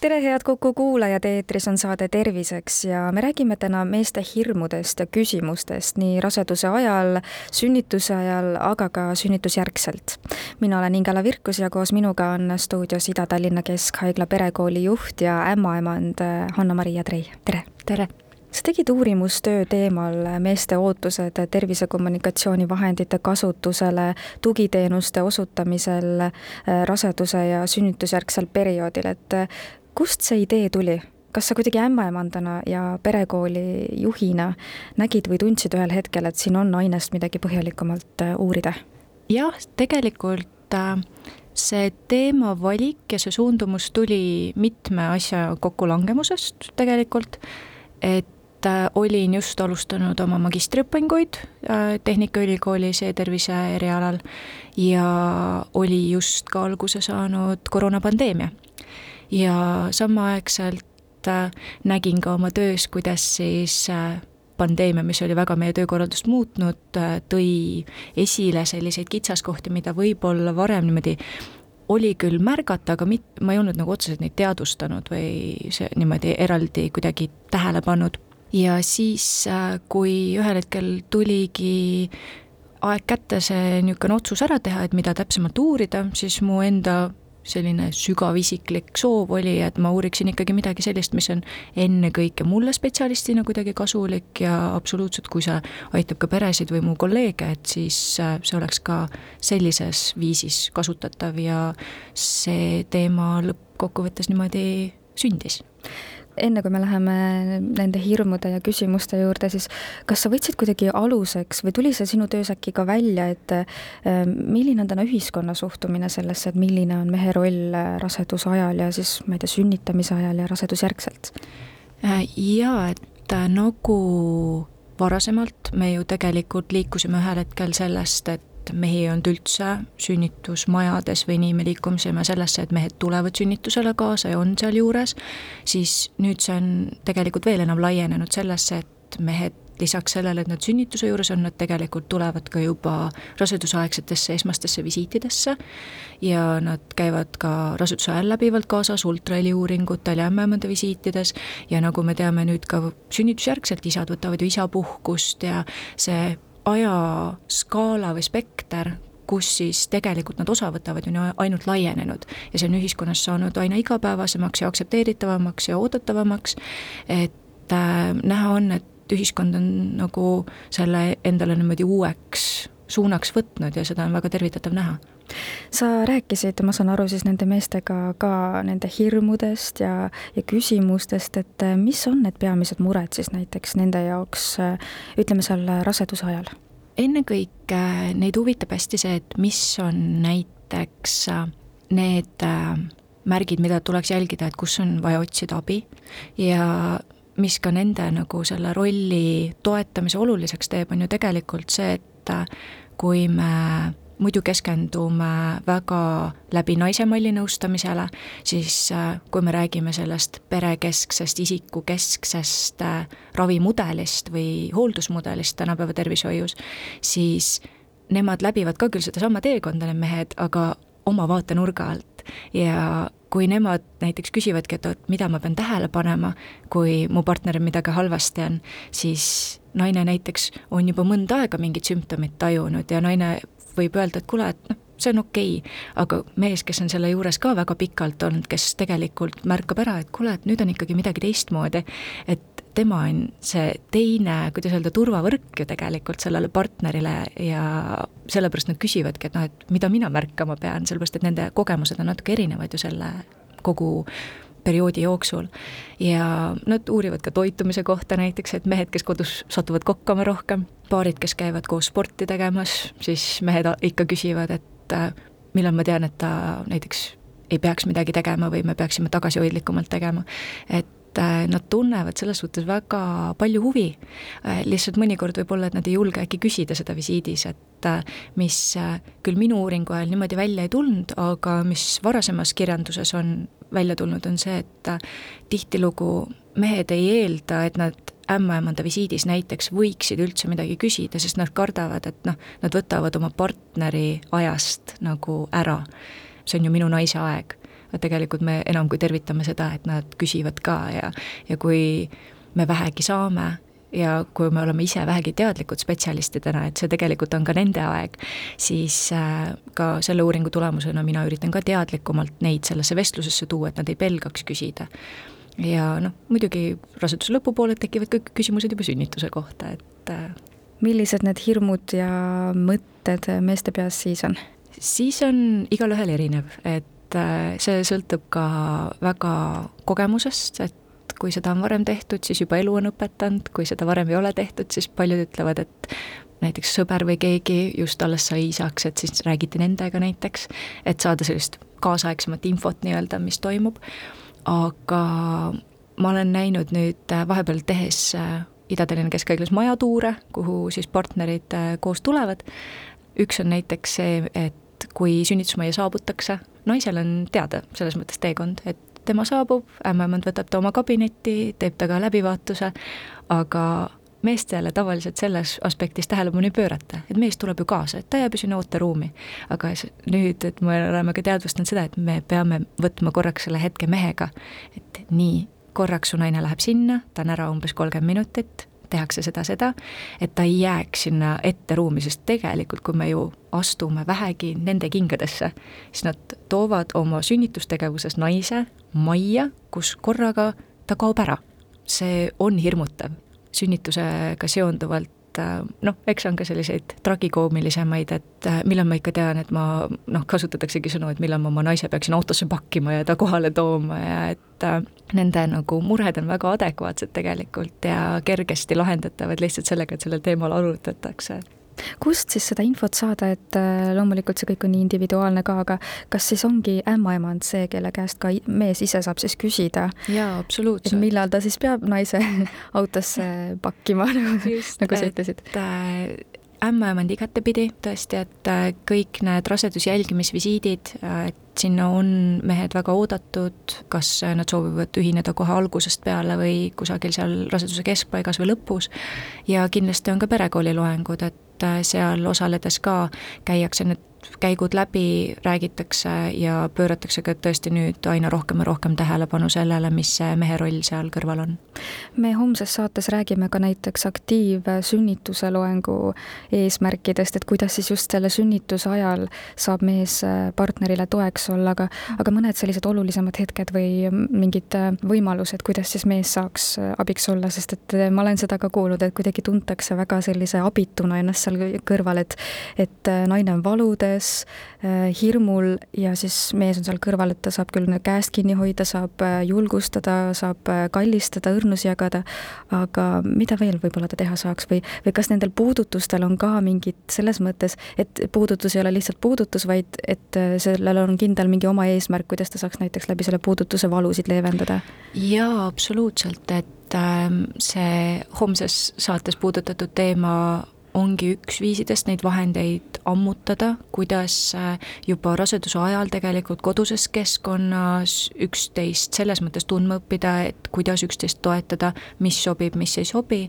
tere, head Kuku kuulajad, eetris on saade Terviseks ja me räägime täna meeste hirmudest ja küsimustest nii raseduse ajal, sünnituse ajal, aga ka sünnitusjärgselt. mina olen Ingela Virkus ja koos minuga on stuudios Ida-Tallinna Keskhaigla perekooli juht ja ämmaemand Hanna-Maria Trei, tere! tere! sa tegid uurimustöö teemal meeste ootused tervisekommunikatsioonivahendite kasutusele tugiteenuste osutamisel raseduse ja sünnitusjärgsel perioodil, et kust see idee tuli? kas sa kuidagi ämmaemandana ja perekooli juhina nägid või tundsid ühel hetkel, et siin on ainest midagi põhjalikumalt äh, uurida? jah, tegelikult äh, see teemavalik ja see suundumus tuli mitme asja kokkulangemusest tegelikult, et äh, olin just alustanud oma magistriõpinguid Tehnikaülikoolis e-tervise erialal ja oli just ka alguse saanud koroonapandeemia ja samaaegselt äh, nägin ka oma töös, kuidas siis äh, pandeemia, mis oli väga meie töökorraldust muutnud, äh, tõi esile selliseid kitsaskohti, mida võib-olla varem niimoodi oli küll märgata, aga mit-, ma ei olnud nagu otseselt neid teadvustanud või see niimoodi eraldi kuidagi tähele pannud. ja siis, kui ühel hetkel tuligi aeg kätte see niisugune otsus ära teha, et mida täpsemalt uurida, siis mu enda selline sügav isiklik soov oli, et ma uuriksin ikkagi midagi sellist, mis on ennekõike mulle spetsialistina kuidagi kasulik ja absoluutselt, kui see aitab ka peresid või mu kolleege, et siis äh, see oleks ka sellises viisis kasutatav ja see teema lõppkokkuvõttes niimoodi sündis enne kui me läheme nende hirmude ja küsimuste juurde, siis kas sa võtsid kuidagi aluseks või tuli see sinu töös äkki ka välja, et äh, milline on täna ühiskonna suhtumine sellesse, et milline on mehe roll raseduse ajal ja siis ma ei tea, sünnitamise ajal ja rasedusjärgselt? Äh, jaa, et äh, nagu varasemalt me ju tegelikult liikusime ühel hetkel sellest, et et mehi ei olnud üldse sünnitusmajades või nii, me liikusime sellesse, et mehed tulevad sünnitusele kaasa ja on sealjuures, siis nüüd see on tegelikult veel enam laienenud sellesse, et mehed lisaks sellele, et nad sünnituse juures on, nad tegelikult tulevad ka juba rasedusaegsetesse esmastesse visiitidesse ja nad käivad ka raseduse ajal läbivalt kaasas ultraheli uuringutel ja ämmaemanda visiitides ja nagu me teame nüüd ka sünnitusjärgselt isad võtavad ju isapuhkust ja see ajaskaala või spekter, kus siis tegelikult nad osa võtavad, on ju ainult laienenud. ja see on ühiskonnas saanud aina igapäevasemaks ja aktsepteeritavamaks ja oodatavamaks, et äh, näha on, et ühiskond on nagu selle endale niimoodi uueks suunaks võtnud ja seda on väga tervitatav näha sa rääkisid, ma saan aru siis nende meestega ka nende hirmudest ja, ja küsimustest, et äh, mis on need peamised mured siis näiteks nende jaoks, äh, ütleme seal raseduse ajal? ennekõike neid huvitab hästi see, et mis on näiteks need märgid, mida tuleks jälgida, et kus on vaja otsida abi ja mis ka nende nagu selle rolli toetamise oluliseks teeb, on ju tegelikult see, et kui me muidu keskendume väga läbi naisemalli nõustamisele, siis äh, kui me räägime sellest perekesksest, isikukesksest äh, ravimudelist või hooldusmudelist tänapäeva tervishoius, siis nemad läbivad ka küll sedasama teekonda, need mehed, aga oma vaatenurga alt. Ja kui nemad näiteks küsivadki, et oot, mida ma pean tähele panema, kui mu partneril midagi halvasti on, siis naine näiteks on juba mõnda aega mingit sümptomit tajunud ja naine võib öelda, et kuule, et noh, see on okei okay., aga mees, kes on selle juures ka väga pikalt olnud, kes tegelikult märkab ära, et kuule, et nüüd on ikkagi midagi teistmoodi, et tema on see teine, kuidas öelda, turvavõrk ju tegelikult sellele partnerile ja sellepärast nad küsivadki, et noh, et mida mina märkama pean, sellepärast et nende kogemused on natuke erinevad ju selle kogu perioodi jooksul. ja nad uurivad ka toitumise kohta näiteks, et mehed, kes kodus satuvad kokkama rohkem, paarid, kes käivad koos sporti tegemas, siis mehed ikka küsivad, et äh, millal ma tean, et ta näiteks ei peaks midagi tegema või me peaksime tagasihoidlikumalt tegema. et äh, nad tunnevad selles suhtes väga palju huvi. Äh, lihtsalt mõnikord võib olla, et nad ei julge äkki küsida seda visiidis, et äh, mis küll minu uuringu ajal niimoodi välja ei tulnud, aga mis varasemas kirjanduses on välja tulnud, on see, et tihtilugu mehed ei eelda, et nad ämmaemanda visiidis näiteks võiksid üldse midagi küsida, sest nad kardavad, et noh, nad võtavad oma partneri ajast nagu ära. see on ju minu naise aeg et tegelikult me enam kui tervitame seda, et nad küsivad ka ja, ja kui me vähegi saame ja kui me oleme ise vähegi teadlikud spetsialistidena, et see tegelikult on ka nende aeg, siis äh, ka selle uuringu tulemusena mina üritan ka teadlikumalt neid sellesse vestlusesse tuua, et nad ei pelgaks küsida. ja noh, muidugi raseduse lõpupoole tekivad kõik küsimused juba sünnituse kohta, et äh, millised need hirmud ja mõtted meeste peas siis on? siis on igalühel erinev, et et äh, see sõltub ka väga kogemusest, et kui seda on varem tehtud, siis juba elu on õpetanud, kui seda varem ei ole tehtud, siis paljud ütlevad, et näiteks sõber või keegi just alles sai isaks, et siis räägiti nendega näiteks, et saada sellist kaasaegsemat infot nii-öelda, mis toimub, aga ma olen näinud nüüd äh, vahepeal tehes äh, Ida-Tallinna Keskhaiglas majatuure, kuhu siis partnerid koos tulevad, üks on näiteks see, et kui sünnitusmajja saabutakse, naisel on teada selles mõttes teekond, et tema saabub, ämmaemand võtab ta oma kabinetti, teeb temaga läbivaatuse, aga meestele tavaliselt selles aspektis tähelepanu ei pöörata, et mees tuleb ju kaasa, et ta jääb ju sinna ooteruumi. aga nüüd, et me oleme ka teadvustanud seda, et me peame võtma korraks selle hetke mehega, et nii, korraks su naine läheb sinna, ta on ära umbes kolmkümmend minutit, tehakse seda, seda, et ta ei jääks sinna ette ruumi, sest tegelikult, kui me ju astume vähegi nende kingadesse, siis nad toovad oma sünnitustegevuses naise majja, kus korraga ta kaob ära. see on hirmutav, sünnitusega seonduvalt äh, noh, eks on ka selliseid tragikoomilisemaid, et äh, millal ma ikka tean, et ma noh, kasutataksegi sõnu, et millal ma oma naise peaksin autosse pakkima ja ta kohale tooma ja et äh, nende nagu mured on väga adekvaatsed tegelikult ja kergesti lahendatavad lihtsalt sellega, et sellel teemal arutatakse kust siis seda infot saada, et äh, loomulikult see kõik on nii individuaalne ka, aga kas siis ongi ämmaemand see, kelle käest ka mees ise saab siis küsida? jaa, absoluutselt. millal ta siis peab naise autosse pakkima, nagu, nagu sa ütlesid? Ämmaemand igatepidi tõesti, et äh, kõik need raseduse jälgimisvisiidid, äh, et sinna on mehed väga oodatud, kas nad soovivad ühineda kohe algusest peale või kusagil seal raseduse keskpaigas või lõpus, ja kindlasti on ka perekooli loengud, et äh, seal osaledes ka käiakse need käigud läbi, räägitakse ja pööratakse ka tõesti nüüd aina rohkem ja rohkem tähelepanu sellele, mis see mehe roll seal kõrval on. me homses saates räägime ka näiteks aktiivsünnituse loengu eesmärkidest, et kuidas siis just selle sünnituse ajal saab mees partnerile toeks olla, aga aga mõned sellised olulisemad hetked või mingid võimalused, kuidas siis mees saaks abiks olla, sest et ma olen seda ka kuulnud, et kuidagi tuntakse väga sellise abituna ennast seal kõrval, et et naine on valudes, mures, äh, hirmul ja siis mees on seal kõrval, et ta saab küll käest kinni hoida, saab äh, julgustada, saab äh, kallistada, õrnusi jagada, aga mida veel võib-olla ta teha saaks või, või kas nendel puudutustel on ka mingid selles mõttes, et puudutus ei ole lihtsalt puudutus, vaid et sellel on kindel mingi oma eesmärk, kuidas ta saaks näiteks läbi selle puudutuse valusid leevendada? jaa, absoluutselt, et ähm, see homses saates puudutatud teema ongi üks viisidest neid vahendeid ammutada, kuidas äh, juba raseduse ajal tegelikult koduses keskkonnas üksteist selles mõttes tundma õppida, et kuidas üksteist toetada, mis sobib, mis ei sobi,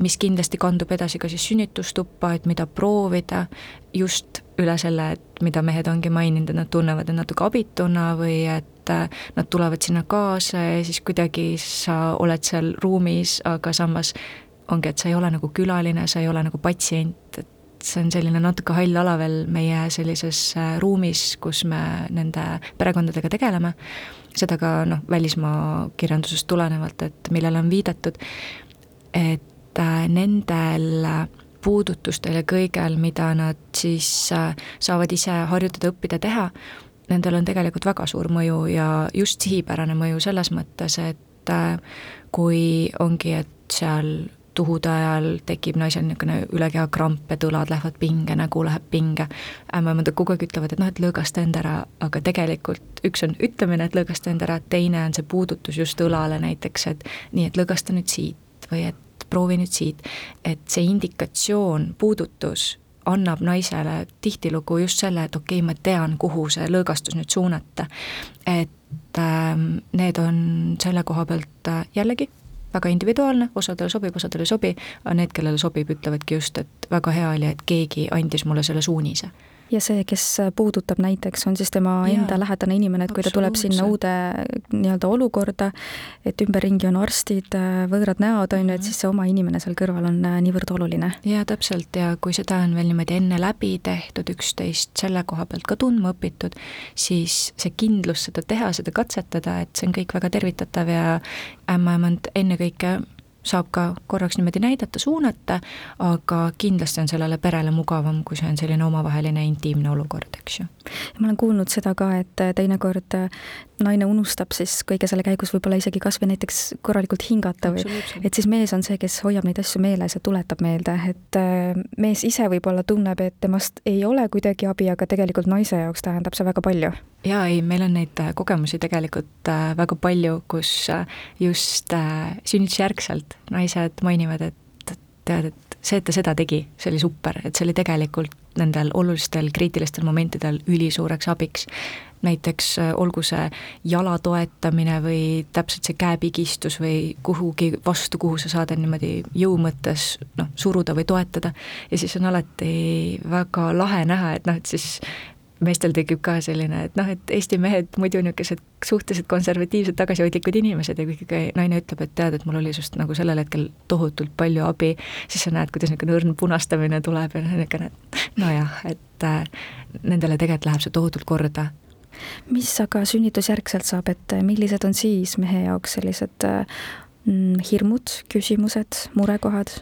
mis kindlasti kandub edasi ka siis sünnitustuppa, et mida proovida, just üle selle, et mida mehed ongi maininud, et nad tunnevad end natuke abituna või et äh, nad tulevad sinna kaasa ja siis kuidagi sa oled seal ruumis, aga samas ongi, et sa ei ole nagu külaline, sa ei ole nagu patsient, et see on selline natuke hall ala veel meie sellises äh, ruumis, kus me nende perekondadega tegeleme, seda ka noh, välismaa kirjandusest tulenevalt, et millele on viidatud, et äh, nendel puudutustel ja kõigel, mida nad siis äh, saavad ise harjutada, õppida, teha, nendel on tegelikult väga suur mõju ja just sihipärane mõju selles mõttes, et kui ongi, et seal tuhude ajal tekib naisel niisugune ülekeha kramp, et õlad lähevad pinge, nägu läheb pinge. ämmaemandad kogu aeg ütlevad, et noh, et lõõgasta end ära, aga tegelikult üks on ütlemine, et lõõgasta end ära, teine on see puudutus just õlale näiteks, et nii, et lõõgasta nüüd siit või et proovi nüüd siit. et see indikatsioon, puudutus annab naisele tihtilugu just selle, et okei okay,, ma tean, kuhu see lõõgastus nüüd suunata. et äh, need on selle koha pealt äh, jällegi väga individuaalne, osadele sobib, osadele ei sobi, aga need, kellele sobib, ütlevadki just, et väga hea oli, et keegi andis mulle selle suunise ja see, kes puudutab näiteks, on siis tema ja, enda lähedane inimene, et kui ta tuleb sinna uude nii-öelda olukorda, et ümberringi on arstid, võõrad näod, on ju, et mhm. siis see oma inimene seal kõrval on äh, niivõrd oluline. jaa, täpselt, ja kui seda on veel niimoodi enne läbi tehtud, üksteist selle koha pealt ka tundma õpitud, siis see kindlus seda teha, seda katsetada, et see on kõik väga tervitatav ja ämmaemand ennekõike saab ka korraks niimoodi näidata, suunata, aga kindlasti on sellele perele mugavam, kui see on selline omavaheline intiimne olukord, eks ju. ma olen kuulnud seda ka, et teinekord naine unustab siis kõige selle käigus võib-olla isegi kas või näiteks korralikult hingata või et siis mees on see, kes hoiab neid asju meeles ja tuletab meelde, et äh, mees ise võib-olla tunneb, et temast ei ole kuidagi abi, aga tegelikult naise jaoks tähendab see väga palju. jaa, ei, meil on neid äh, kogemusi tegelikult äh, väga palju, kus just sünnitusjärgselt naised mainivad, et tead, et see, et ta seda tegi, see oli super, et see oli tegelikult nendel olulistel kriitilistel momentidel ülisuureks abiks. Näiteks äh, olgu see jala toetamine või täpselt see käepigistus või kuhugi vastu, kuhu sa saad niimoodi jõu mõttes noh, suruda või toetada, ja siis on alati väga lahe näha, et noh, et siis meestel tekib ka selline, et noh, et Eesti mehed muidu niisugused suhteliselt konservatiivsed, tagasihoidlikud inimesed ja kui ikkagi naine ütleb, et tead, et mul oli sinust nagu sellel hetkel tohutult palju abi, siis sa näed, kuidas niisugune õrn punastamine tuleb ja niisugune, nojah, et äh, nendele tegelikult läheb see tohutult korda mis aga sünnitusjärgselt saab, et millised on siis mehe jaoks sellised mm, hirmud, küsimused, murekohad?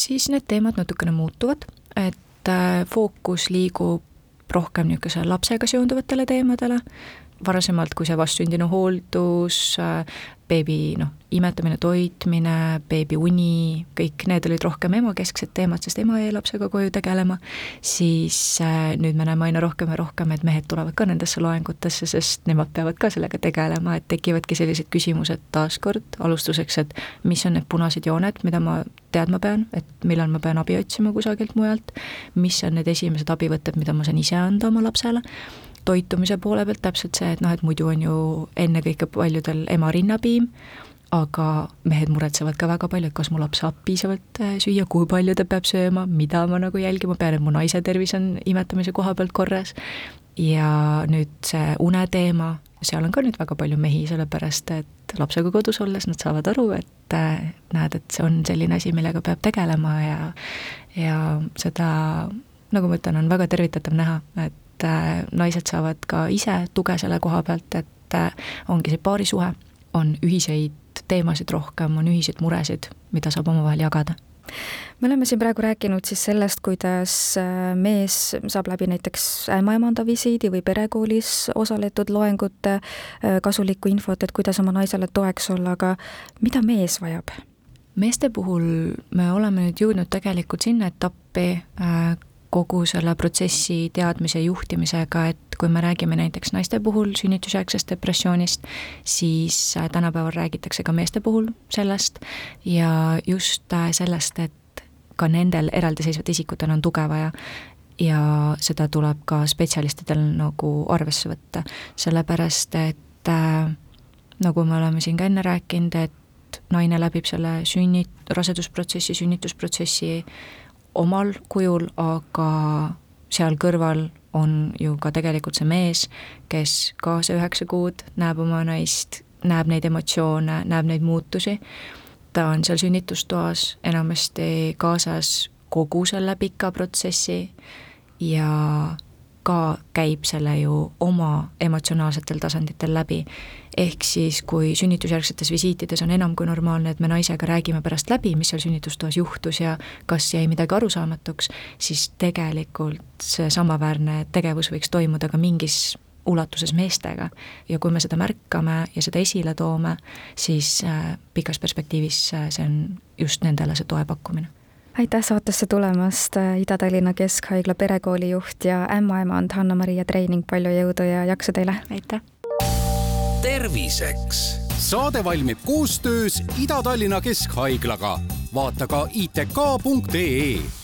siis need teemad natukene muutuvad, et äh, fookus liigub rohkem niisuguse lapsega seonduvatele teemadele, varasemalt, kui see vastsündinu hooldus, äh, beebi noh, imetamine, toitmine, beebi uni, kõik need olid rohkem emakesksed teemad, sest ema jäi lapsega koju tegelema, siis äh, nüüd me näeme aina rohkem ja rohkem, et mehed tulevad ka nendesse loengutesse, sest nemad peavad ka sellega tegelema, et tekivadki sellised küsimused taaskord. Alustuseks, et mis on need punased jooned, mida ma teadma pean, et millal ma pean abi otsima kusagilt mujalt, mis on need esimesed abivõtted, mida ma saan ise anda oma lapsele toitumise poole pealt täpselt see, et noh, et muidu on ju ennekõike paljudel ema rinnapiim, aga mehed muretsevad ka väga palju, et kas mu laps saab piisavalt äh, süüa, kui palju ta peab sööma, mida ma nagu jälgima pean, et mu naise tervis on imetamise koha pealt korras. ja nüüd see uneteema, seal on ka nüüd väga palju mehi, sellepärast et lapsega kodus olles nad saavad aru, et äh, näed, et see on selline asi, millega peab tegelema ja ja seda, nagu ma ütlen, on väga tervitatav näha, et et äh, naised saavad ka ise tuge selle koha pealt, et äh, ongi see paarisuhe, on ühiseid teemasid rohkem, on ühiseid muresid, mida saab omavahel jagada me oleme siin praegu rääkinud siis sellest, kuidas äh, mees saab läbi näiteks ämmaemanda visiidi või perekoolis osaletud loengute kasulikku infot, et kuidas oma naisele toeks olla, aga mida mees vajab? meeste puhul me oleme nüüd jõudnud tegelikult sinna etappi, kogu selle protsessi teadmise juhtimisega, et kui me räägime näiteks naiste puhul sünnitusjärgsest depressioonist, siis äh, tänapäeval räägitakse ka meeste puhul sellest ja just äh, sellest, et ka nendel eraldiseisvatel isikutel on tuge vaja ja seda tuleb ka spetsialistidel nagu arvesse võtta, sellepärast et äh, nagu me oleme siin ka enne rääkinud, et naine läbib selle sünni, rasedusprotsessi, sünnitusprotsessi omal kujul, aga seal kõrval on ju ka tegelikult see mees, kes ka see üheksa kuud näeb oma naist, näeb neid emotsioone, näeb neid muutusi, ta on seal sünnitustoas enamasti kaasas kogu selle pika protsessi ja ka käib selle ju oma emotsionaalsetel tasanditel läbi. ehk siis, kui sünnitusjärgsetes visiitides on enam kui normaalne, et me naisega räägime pärast läbi, mis seal sünnitustoas juhtus ja kas jäi midagi arusaamatuks, siis tegelikult see samaväärne tegevus võiks toimuda ka mingis ulatuses meestega. ja kui me seda märkame ja seda esile toome, siis äh, pikas perspektiivis äh, see on just nendele see toe pakkumine aitäh saatesse tulemast, Ida-Tallinna Keskhaigla perekooli juht ja ämmaemand Hanna-Maria Treining, palju jõudu ja jaksu teile! aitäh! terviseks saade valmib koostöös Ida-Tallinna Keskhaiglaga. vaata ka itk.ee